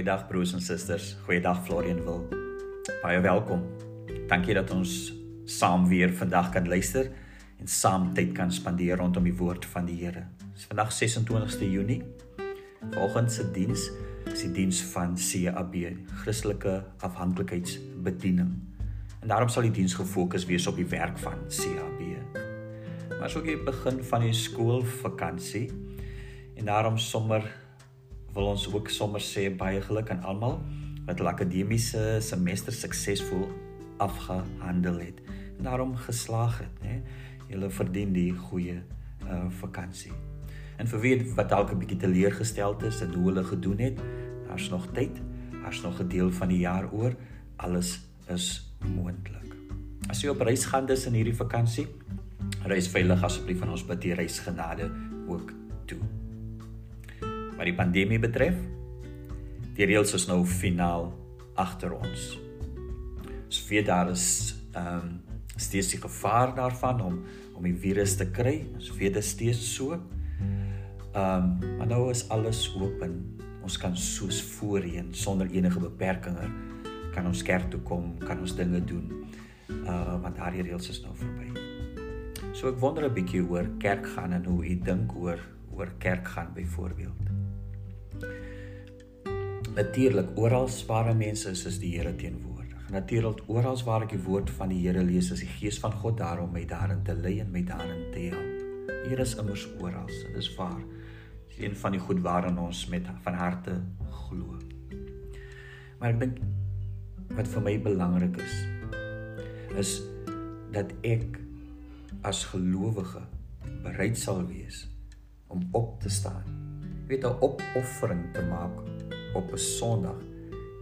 Goeiedag broers en susters. Goeiedag Florian wil. Baie welkom. Dankie dat ons saam weer vandag kan luister en saam tyd kan spandeer rondom die woord van die Here. Dis vandag 26ste Junie. Volgens se diens is die diens van CAB, Christelike Afhanklikheidsbediening. En daarom sal die diens gefokus wees op die werk van CAB. Maar ook die begin van die skoolvakansie en daarom sommer wil ons ook sommer sê baie geluk aan almal wat hul akademiese semester suksesvol afgehandel het en daarom geslaag het, né? Julle verdien die goeie uh vakansie. En vir wie wat dalk 'n bietjie teleurgesteld is en hoe hulle gedoen het, daar's nog tyd. Daar's nog 'n deel van die jaar oor. Alles is moontlik. As jy op reis gaan dis in hierdie vakansie, reis veilig asseblief van ons bid die reisgenade ook toe. Wat die pandemie betref, die reëls is nou finaal agter ons. Ons weet daar is ehm um, steeds die gevaar daarvan om om die virus te kry. Ons weet dit steeds so. Ehm um, maar nou is alles oop ons kan soos voorheen sonder enige beperkings kan ons kerk toe kom, kan ons dinge doen. Uh want daardie reëls is nou verby. So ek wonder 'n bietjie oor kerk gaan en hoe u dink oor oor kerk gaan byvoorbeeld. Natuurlik oral waar mense is, is die Here teenwoordig. Natuurlik oral waar ek die woord van die Here lees, is die gees van God daar om my daarin te lei en my daarin te help. Hier is immers oral, dit is waar. Dit is een van die goed waarin ons met van harte glo. Maar ek dink wat vir my belangrik is is dat ek as gelowige bereid sal wees om op te staan. Weet 'n opoffering te maak op 'n Sondag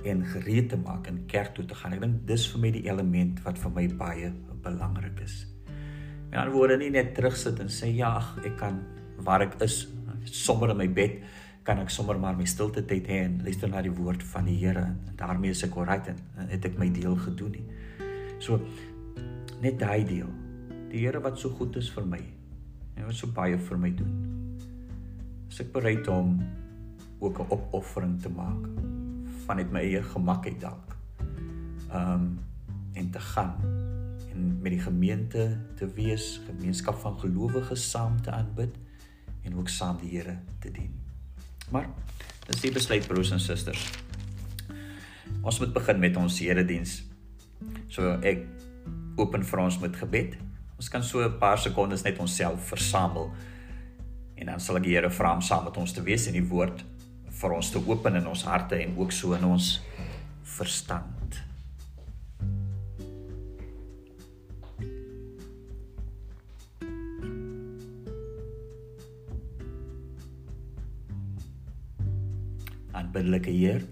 en gereed te maak in kerk toe te gaan. Ek dink dis vir my die element wat vir my baie belangrik is. Met ander woorde nie net terugsit en sê ja, ek kan waar ek is, sommer in my bed kan ek sommer maar my stilte tyd hê en luister na die woord van die Here en daarmee is ek reg en het ek my deel gedoen nie. So net daai deel. Die Here wat so goed is vir my en wat so baie vir my doen. Is ek bereid om ook 'n opoffering te maak vanuit my eie gemak uit dalk. Um en te gaan en met die gemeente te wees, gemeenskap van gelowiges saam te aanbid en ook saam die Here te dien. Maar dis die besluit broers en susters. Ons moet begin met ons erediens. So ek open vir ons met gebed. Ons kan so 'n paar sekondes net onsself versamel en dan sal ek die Here vra om saam met ons te wees in die woord vir ons te open in ons harte en ook so in ons verstand. Aanbiddelike Heer.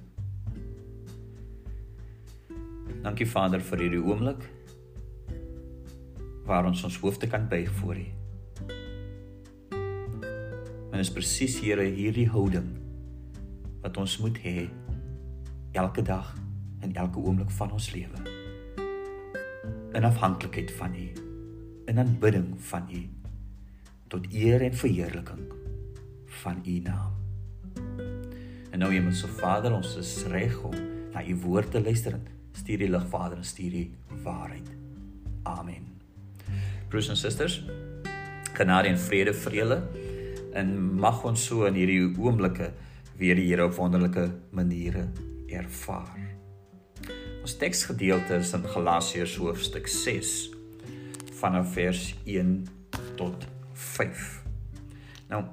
Dankie Vader vir hierdie oomblik waar ons ons hoofde kan buig voor U. En is presies Here hierdie houding wat ons moet hê elke dag en elke oomblik van ons lewe. In afhanklikheid van U, in aanbidding van U tot eer en verheerliking van U naam. En nou Hemelse Vader, ons is reg om na U woord te luister. Stuur die lig Vader en stuur die waarheid. Amen. Broers en susters, genade en vrede vir julle. En mag ons so in hierdie oomblikke weer die Here op wonderlike maniere ervaar. Ons teksgedeelte is in Galasiërs hoofstuk 6 vanaf vers 1 tot 5. Nou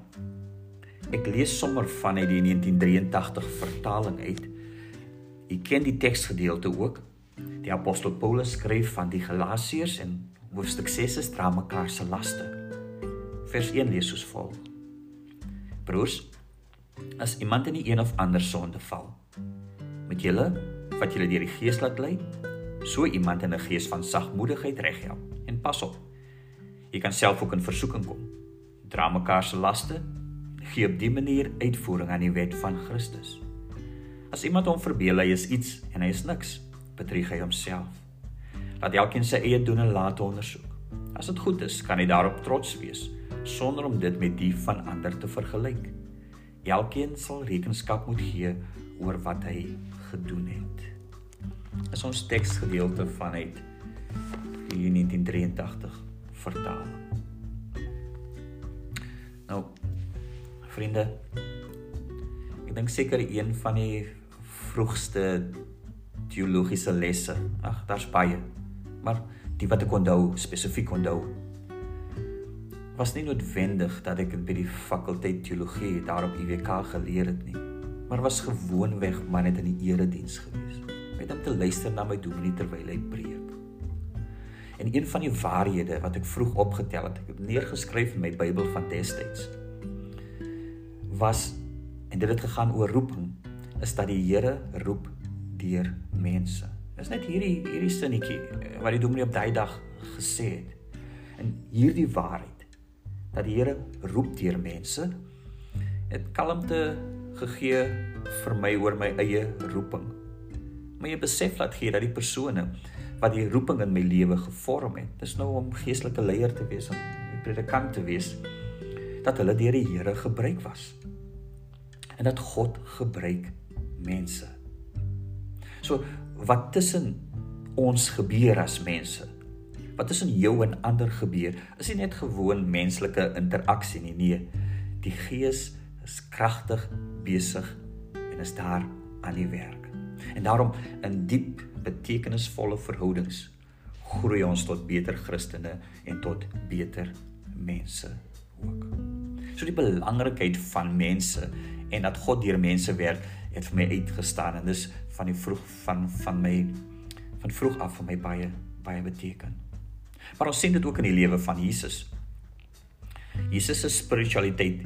ek lees sommer van uit die 1983 vertaling uit. U ken die teksgedeelte ook. Die apostel Paulus skryf van die Galasiërs en hoofstuk 6 is dra mekaar se laste. Vers 1 lees soos volg: Broers, as iemand in die een of ander sonde val. Met julle wat julle deur die Gees laat lei, so iemand in 'n gees van sagmoedigheid reghelp. En pas op. Jy kan self ook in versoeking kom. Dra mekaar se laste, gee op dié manier uitvoering aan die wet van Christus. As iemand hom verbeel hy is iets en hy is niks, bedrieg hy homself. Laat elkeen sy eie doen en laat ondersoek. As dit goed is, kan hy daarop trots wees sonder om dit met die van ander te vergelyk. Elkeen sal rekenskap moet gee oor wat hy gedoen het. Is ons teksgedeelte vanuit die 1983 vertaling. Nou vriende, ek dink seker een van die vroegste teologiese lesse. Ag, daar's baie. Maar die wat ek onthou, spesifiek onthou, was nie noodwendig dat ek by die fakulteit teologie daar op UWK geleer het nie, maar was gewoonweg maar net in die erediens gewees. Met om te luister na my dominee terwyl hy preek. En een van die waarhede wat ek vroeg opgetel het, ek het neergeskryf in my Bybel van destyds, was en dit het gegaan oor roeping, is dat die Here roep deur mense. Dis net hierdie hierdie sinnetjie eh, wat die dominee op daai dag gesê het. En hierdie waarheid dat die Here roep deur mense het kalmte gegee vir my oor my eie roeping. Maar jy besef dat gee dat die persone wat die roeping in my lewe gevorm het, dis nou om geestelike leier te wees en 'n predikant te wees, dat hulle deur die Here gebruik was. En dat God gebruik mense. So wat tussen ons gebeur as mense wat tussen jou en ander gebeur, is nie net gewoon menslike interaksie nie. Nee, die Gees is kragtig besig en is daar aan die werk. En daarom in diep betekenisvolle verhoudings groei ons tot beter Christene en tot beter mense ook. So die belangrikheid van mense en dat God deur mense werk het vir my uitgestaan en dis van die vroeg van van my van vroeg af vir my baie baie beteken. Maar ons sien dit ook in die lewe van Jesus. Jesus se spiritualiteit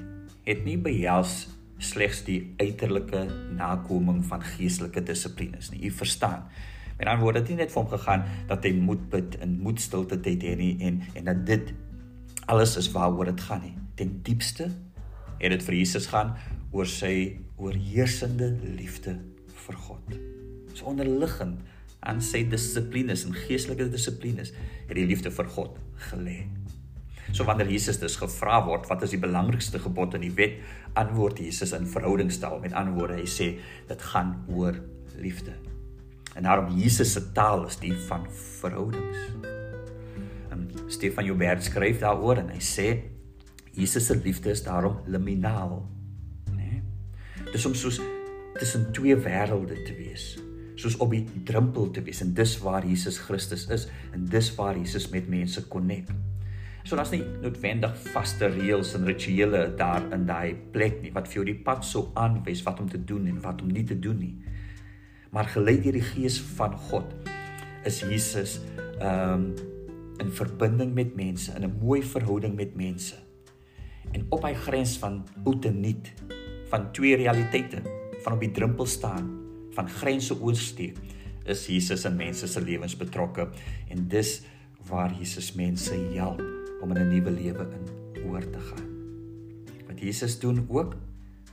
het nie behels slegs die uiterlike nakoming van geestelike dissiplines nie. U verstaan. Met ander woorde, dit het nie net vir hom gegaan dat hy moet bid en moet stilte tyd hê nie en en dat dit alles is waaroor dit gaan nie. Ten diepste het dit vir Jesus gaan oor sy oorheersende liefde vir God. So onderliggend aan sy dissiplines en geestelike dissiplines het die liefde vir God gelê. So wanneer Jesus dus gevra word wat is die belangrikste gebod in die wet, antwoord Jesus in verhoudingstaal. Met ander woorde, hy sê dit gaan oor liefde. En daarom Jesus se taal is die van verhoudings. En Stefan Joubert skryf daaroor en hy sê Jesus se liefde is daarom liminaal, né? Nee? Dis om soos tussen twee wêrelde te wees soos op die drempel te wees en dis waar Jesus Christus is en dis waar Jesus met mense konnek. So daar's nie noodwendig vaste reëls en rituele daar in daai plek nie wat vir jou die pad sou aanwys wat om te doen en wat om nie te doen nie. Maar gelei deur die gees van God is Jesus ehm um, in verbinding met mense, in 'n mooi verhouding met mense. En op hy grens van oud en nuut, van twee realiteite, van op die drempel staan van grense oorsteek is Jesus in mense se lewens betrokke en dis waar Jesus mense help om in 'n nuwe lewe in oor te gaan. Wat Jesus doen ook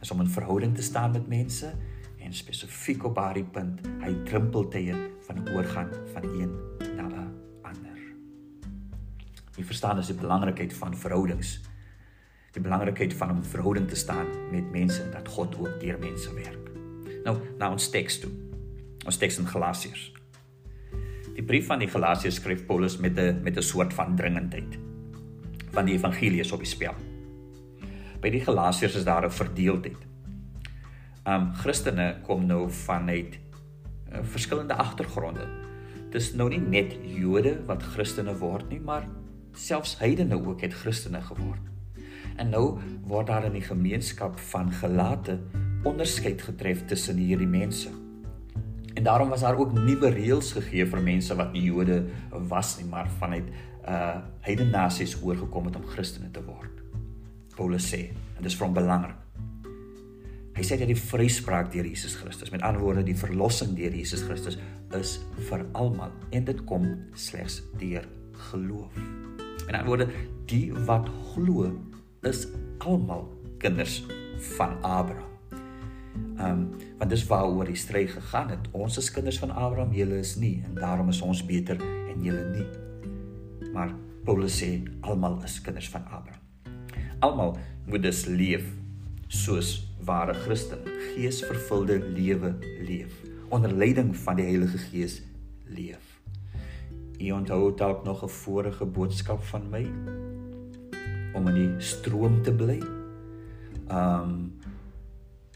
is om in verhouding te staan met mense en spesifiek op daardie punt hy drempeltye van oorgaan van een na 'n ander. Jy verstaan as die belangrikheid van verhoudings. Die belangrikheid van om in verhouding te staan met mense en dat God ook deur mense werk. Nou, na ons teks toe. Ons teks in Galasiërs. Die brief van die Galasiërs skryf Paulus met 'n met 'n soort van dringendheid. Want die evangelie is op die spel. By die Galasiërs is daar 'n verdeeldheid. Um Christene kom nou vanuit uh, verskillende agtergronde. Dis nou nie net Jode wat Christene word nie, maar selfs heidene ook het Christene geword. En nou word daar in die gemeenskap van Galate onderskeid getref tussen hierdie mense. En daarom was daar ook nuwe reëls gegee vir mense wat nie Jode was nie, maar vanuit uh heidene nasies oorgekom het om Christene te word. Paulus sê, en dit is van belangrik. Hy sê dat die vryspraak deur Jesus Christus, met ander woorde die verlossing deur Jesus Christus is vir almal en dit kom slegs deur geloof. Met ander woorde, die wat glo is almal kinders van Abraham. Ehm um, want dis waaroor die stryd gegaan het. Ons is kinders van Abraham, julle is nie en daarom is ons beter en julle nie. Maar Paulus sê almal is kinders van Abraham. Almal moet dus leef soos ware Christen geesvervulde lewe leef onder leiding van die Heilige Gees leef. U onthou dalk nog 'n vorige boodskap van my om in die stroom te bly. Um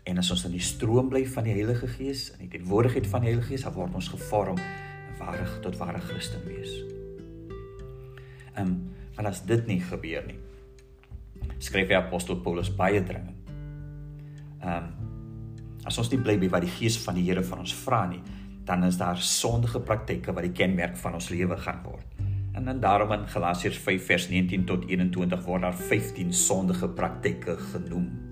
en as ons in die stroom bly van die Heilige Gees, in die teenwoordigheid van die Heilige Gees, dan word ons gevorm ware tot ware Christen wees. Um en as dit nie gebeur nie, skryf die apostel Paulus baie dringend. Um as ons nie bly by wat die Gees van die Here van ons vra nie, dan is daar sondige praktyke wat die kenmerk van ons lewe gaan word. En dan daarom in Galasiërs 5 vers 19 tot 21 word daar 15 sondige praktyke genoem.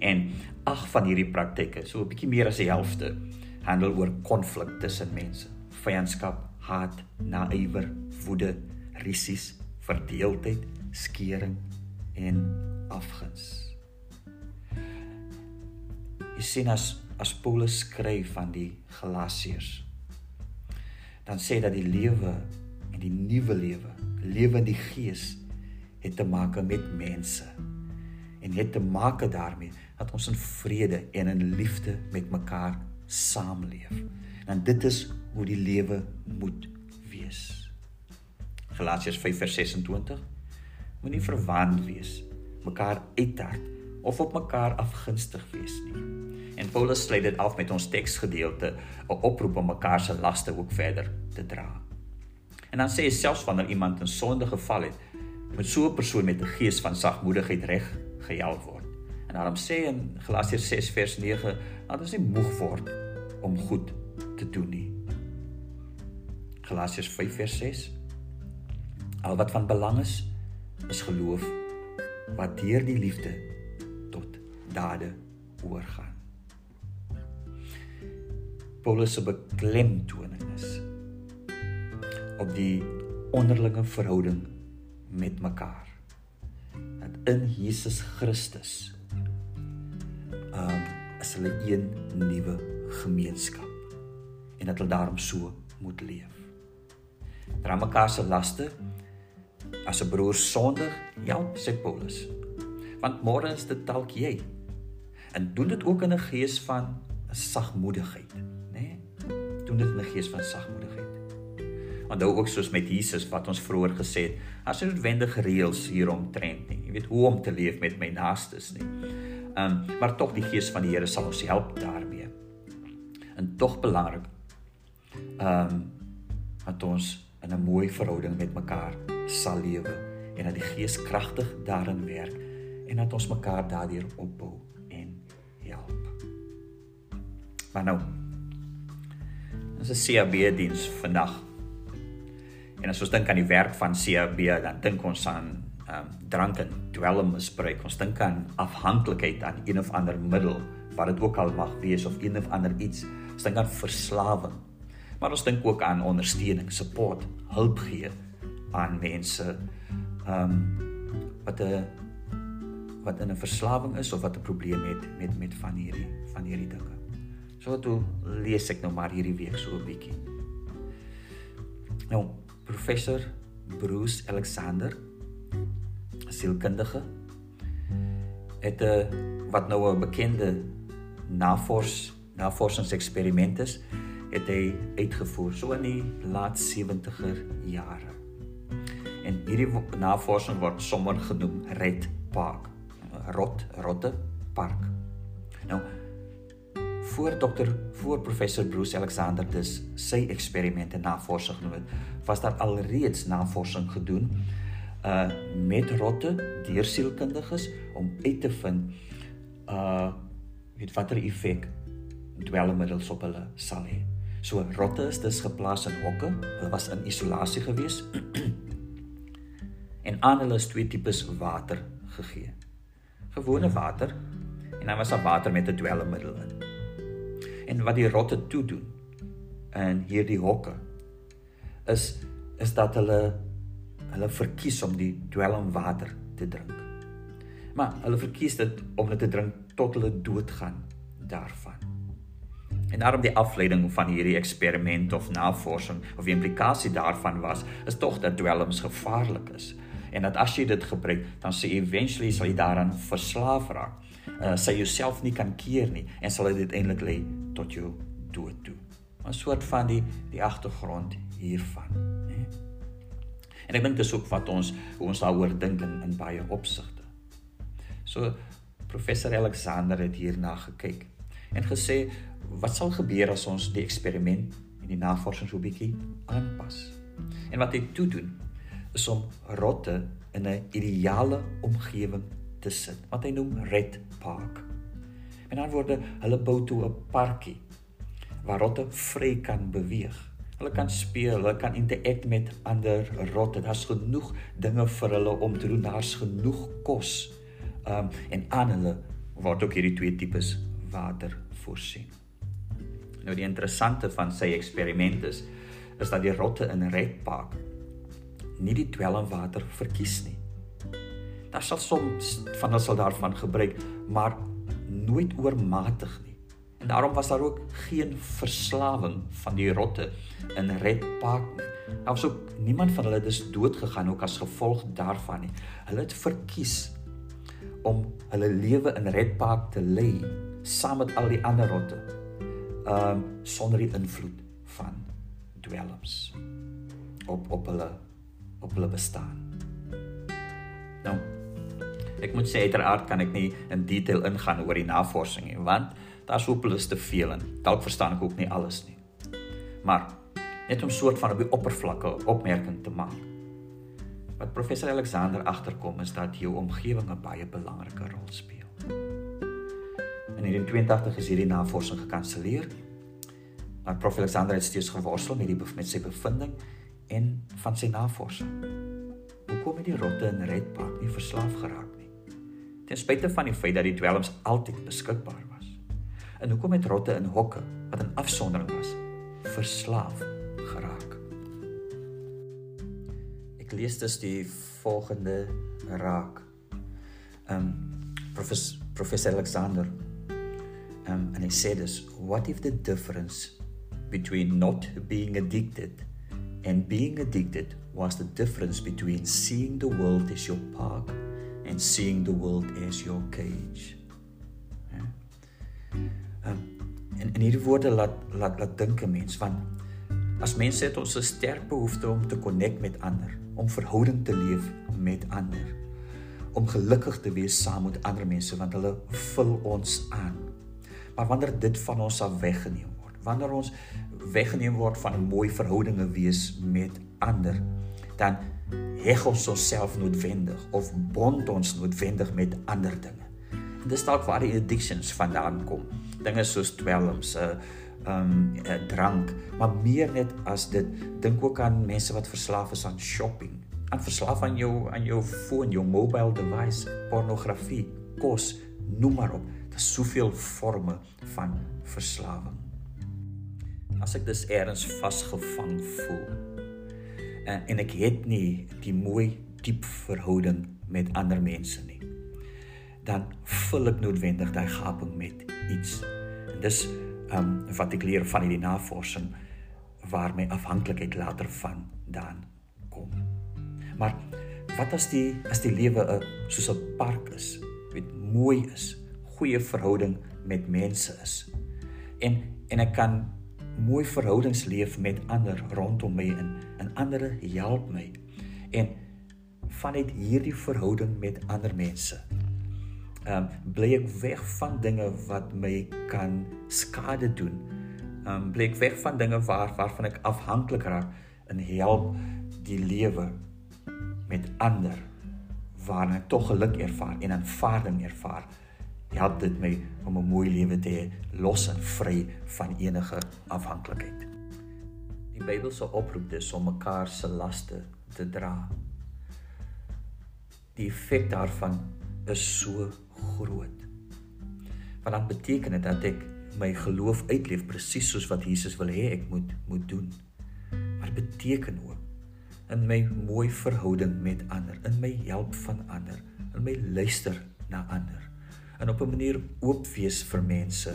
En ag van hierdie praktyke, so 'n bietjie meer as die helfte, handel oor konflik tussen mense, vyandskap, haat, naaiwer, woede, risies, verdeeldheid, skering en afguns. Jy sien as as Paulus skryf van die Galasiërs, dan sê dat die lewe en die nuwe lewe, lewe in die gees het te maak met mense en het te maak daarmee dat ons in vrede en in liefde met mekaar saamleef. En dit is hoe die lewe moet wees. Galasiërs 5:26 Moenie verwant wees, mekaar uithard of op mekaar afgunstig wees nie. En Paulus sluit dit af met ons teksgedeelte, 'n oproep om mekaar se laste ook verder te dra. En dan sê hy selfs wanneer iemand in sonde geval het, moet so 'n persoon met 'n gees van sagmoedigheid reg gehelp word. En daarom sê in Galasiërs 6 vers 9 dat ons nie moeg word om goed te doen nie. Galasiërs 5 vers 6 Al wat van belang is is geloof wat deur die liefde tot dade oorgaan. Paulus se beklemtoning is op die onderlinge verhouding met mekaar. Dat in Jesus Christus um is hulle een nuwe gemeenskap en dat hulle daarom so moet leef. Dra mekaar se laste as 'n broer sondig, ja, sê Paulus. Want môre is dit dalk jy. En doen dit ook in 'n gees van sagmoedigheid, nê? Nee? Doen dit in 'n gees van sagmoedigheid. Onthou ook soos met Jesus wat ons vroeër gesê het, as jy noodwendige reëls hierom trend nie. Jy weet hoe om te leef met my naastes nie. Ehm um, maar tog die gees van die Here sal ons help daarmee. En tog belangrik ehm um, dat ons in 'n mooi verhouding met mekaar sal lewe en dat die gees kragtig daarin werk en dat ons mekaar daardeur opbou en help. Maar nou Ons is CAB diens vandag. En as ons dink aan die werk van CAB, dan dink ons aan um, drank en dwelmmisbruik. Ons dink aan afhanklikheid aan een of ander middel, wat dit ook al mag wees of een of ander iets. Ons dink aan verslawing. Maar ons dink ook aan ondersteuning, support, hulp gee aan mense ehm um, wat 'n wat in 'n verslawing is of wat 'n probleem het met met van hierdie van hierdie dinge. So toe lees ek nou maar hierdie week so 'n bietjie. Nou, professor Bruce Alexander sielkundige het 'n eh, wat nou 'n bekende navors navorsingseksperiment is het hy uitgevoer so in die laat 70er jare. En hierdie navorsing word sommer genoem Red Park. Rot Rotte Park. Nou voor dokter voor professor Bruce Alexander dus sy eksperimente navorsing genoem het, was daar alreeds navorsing gedoen uh met rotte deur sielkundiges om uit te vind uh weet watter effek dwelmmiddels op hulle sal hê. So rotte is dus geplaas in hokke. Hulle was in isolasie gewees. en aan hulle is twee tipes water gegee. Gewone water en dan was daar water met 'n dwelmmiddel in. En wat die rotte toe doen in hierdie hokke is is dat hulle hulle verkies om die dwelmwater te drink. Maar hulle verkies dit om dit te drink tot hulle doodgaan daarvan. En daarom die afleiding van hierdie eksperiment of navorsing of die implikasie daarvan was is tog dat dwelms gevaarlik is en dat as jy dit gebruik dan sê eventually sal jy daaraan verslaaf raak. Uh sy jouself nie kan keer nie en sal dit uiteindelik lei tot jou dood toe. 'n Soort van die die agtergrond hiervan, hè. En ek dink dis ook wat ons hoe ons daaroor dink in, in baie opsigte. So professor Alexander het hierna gekyk en gesê wat sal gebeur as ons die eksperiment en die navorsing so 'n bietjie aanpas? En wat hy toe doen is om rotte in 'n ideale omgewing te sit wat hy noem Red Park. En dan word hulle bou toe 'n parkie waar rotte vry kan beweeg. Hulle kan speel, hulle kan interact met ander rotte. Daar's genoeg dinge vir hulle om te doen. Daar's genoeg kos. Um en aan hulle word ook hierdie twee tipes water voorsien. Nou die interessante van sy eksperiment is is dat die rotte in Red Park nie die dwelmwater verkies nie. Daar sal soms van hulle sal daarvan gebruik, maar nooit oormatig nie. En daarom was daar ook geen verslawing van die rotte in Red Park nie. Daar was ook niemand van hulle dus dood gegaan ook as gevolg daarvan nie. Hulle het verkies om hulle lewe in Red Park te lei saam met al die ander rotte. Um sonder die invloed van dwelms op op hulle op hulle bestaan. Nou, ek moet sê uiteraard kan ek nie in detail ingaan oor die navorsing nie, want daar's hopeloos te veel en dalk verstaan ek ook nie alles nie. Maar net om soort van op die oppervlakte opmerking te maak. Wat professor Alexander agterkom is dat jou omgewing 'n baie belangrike rol speel. In 1982 is hierdie navorsing gekanselleer. Maar prof Alexander het steeds geworstel met die met sy bevinding en van sy navorsing. Hoekom het die rotte in Red Park nie verslaaf geraak nie? Ten spyte van die feit dat die dwelms altyd beskikbaar was. En hoekom het rotte in hokke wat 'n afsondering was, verslaaf geraak? Ek lees dus die volgende raak. Ehm um, professor professor Alexander ehm um, en hy sê dus what if the difference between not being addicted And being addicted was the difference between seeing the world as your park and seeing the world as your cage. Ja. Um, en en hierdie woorde laat laat laat dink 'n mens want as mense het ons 'n sterk behoefte om te connect met ander, om verhouding te leef met ander, om gelukkig te wees saam met ander mense want hulle vul ons aan. Maar wanneer dit van ons af weggeneem word, wanneer ons weggeneem word van 'n mooi verhoudinge wees met ander, dan heg ons onsself noodwendig of bond ons noodwendig met ander dinge. En dis dalk waar die addictions vandaan kom. Dinge soos dwelms, 'n uh, um 'n drank, maar meer net as dit dink ook aan mense wat verslaaf is aan shopping, aan verslaaf aan jou aan jou foon, jou mobile device, pornografie, kos, noem maar op. Daar's soveel forme van verslawing as ek dus eers vasgevang voel en en ek het nie die mooi diep verhouding met ander mense nie. Dan vul ek noodwendig daai gaping met iets. En dis um wat ek leer van hierdie navorsing waar my afhanklikheid later van dan kom. Maar wat as die as die lewe 'n soos 'n park is weet mooi is goeie verhouding met mense is? En en ek kan mooi verhoudings leef met ander rondom my en en ander help my. En vanuit hierdie verhouding met ander mense. Ehm um, bly ek weg van dinge wat my kan skade doen. Ehm um, bly ek weg van dinge waar waarvan ek afhanklik raak en help die lewe met ander waar ek tog geluk ervaar en aanvaarding ervaar help dit my om 'n mooi lewe te hê, los en vry van enige afhanklikheid. Die Bybel se oproep dis om mekaar se laste te dra. Die effek daarvan is so groot. Want dan beteken dit dat ek my geloof uitleef presies soos wat Jesus wil hê ek moet moet doen. Maar beteken ook in my mooi verhouding met ander, in my help van ander, in my luister na ander en op 'n manier oop wees vir mense,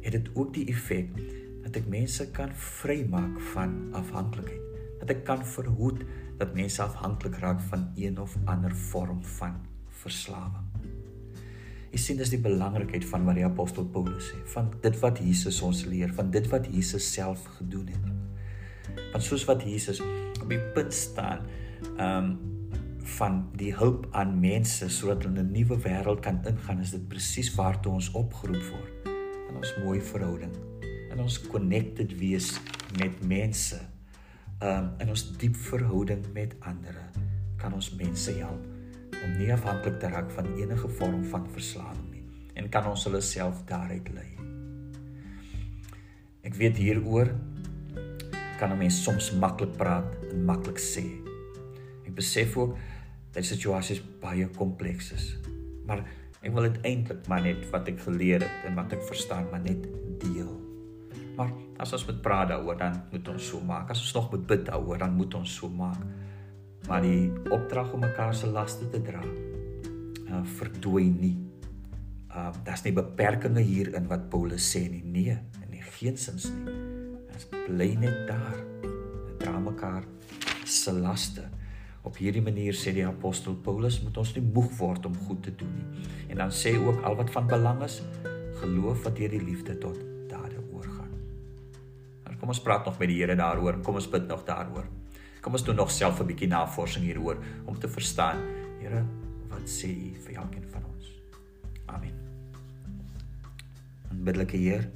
het dit ook die effek dat ek mense kan vrymaak van afhanklikheid. Dat ek kan verhoed dat mense afhanklik raak van een of ander vorm van verslawing. Jy sien dis die belangrikheid van wat die apostel Paulus sê, van dit wat Jesus ons leer, van dit wat Jesus self gedoen het. Want soos wat Jesus op die punt staan, ehm um, van die hulp aan mense sodat hulle 'n nuwe wêreld kan ingaan, is dit presies waartoe ons opgeroep word. In ons mooi verhouding, in ons connected wees met mense, um, in ons diep verhouding met ander, kan ons mense help om nie afhanklik te raak van enige vorm van verslawing nie en kan ons hulle self daaruit lei. Ek weet hieroor kan 'n mens soms maklik praat en maklik sê. Ek besef ook dat die situasie baie kompleks is. Maar ek wil dit eintlik maar net wat ek geleer het en wat ek verstaan maar net deel. Maar as ons met praat daaroor dan moet ons so maak. As ons nog moet bid daaroor dan moet ons so maak maar die opdrag om mekaar se laste te dra uh verdwyn nie. Uh daar's nie beperkings hierin wat Paulus sê nie. Nee, in geensins nie. Ons bly net daar. Dra mekaar se laste. Op hierdie manier sê die apostel Paulus moet ons nie moeg word om goed te doen nie. En dan sê ook al wat van belang is, geloof wat deur die liefde tot dade oorgaan. Nou kom ons praat nog met die Here daaroor. Kom ons bid nog daaroor. Kom ons doen nog self 'n bietjie navorsing hieroor om te verstaan, Here, wat sê U vir elkeen van ons? Amen. Biddelike Heer.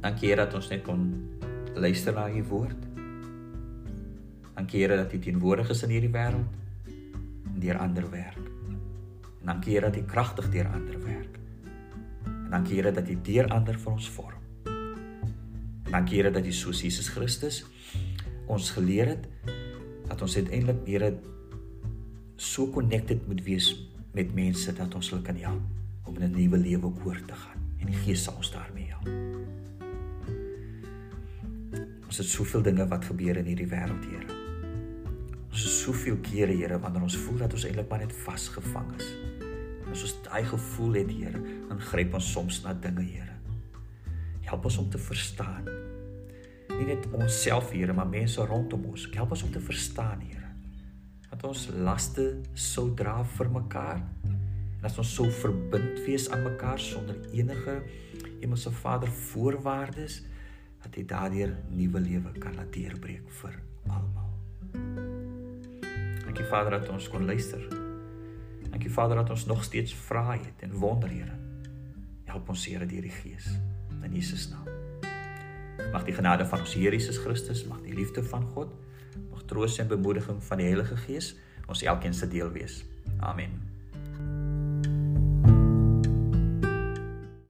Dankie Here dat ons net kon luister na U woord. Dankie Here dat U teenwoordig is in hierdie wêreld en deur ander werk. En dankie Here dat U kragtig deur ander werk. En dankie Here dat U deur ander vir ons vorm. Dankie Here dat U soos Jesus Christus ons geleer het dat ons uiteindelik Here so connected moet wees met mense dat ons hulle kan help om in 'n nuwe lewe oor te gaan en die Gees sal ons daarmee help. Ons het soveel dinge wat gebeur in hierdie wêreld, Here. Ons het soveel kere, Here, wanneer ons voel dat ons eintlik maar net vasgevang is. En as ons daai gevoel het, Here, dan gryp ons soms na dinge, Here. Help ons om te verstaan. Nie net onsself, Here, maar mense rondom ons. Help ons om te verstaan, Here. Dat ons laste sou dra vir mekaar. En dat ons sou verbind wees aan mekaar sonder enige Hemelse Vader voorwaardes dat jy daardeur nuwe lewe kan laat deurbreek vir. Dankie Vader dat ons kon luister. Dankie Vader dat ons nog steeds vra het en wonder, Here. Help ons Here deur die Gees in Jesus naam. Mag die genade van ons Here Jesus Christus, mag die liefde van God, mag troos en bemoediging van die Heilige Gees ons elkeen se deel wees. Amen.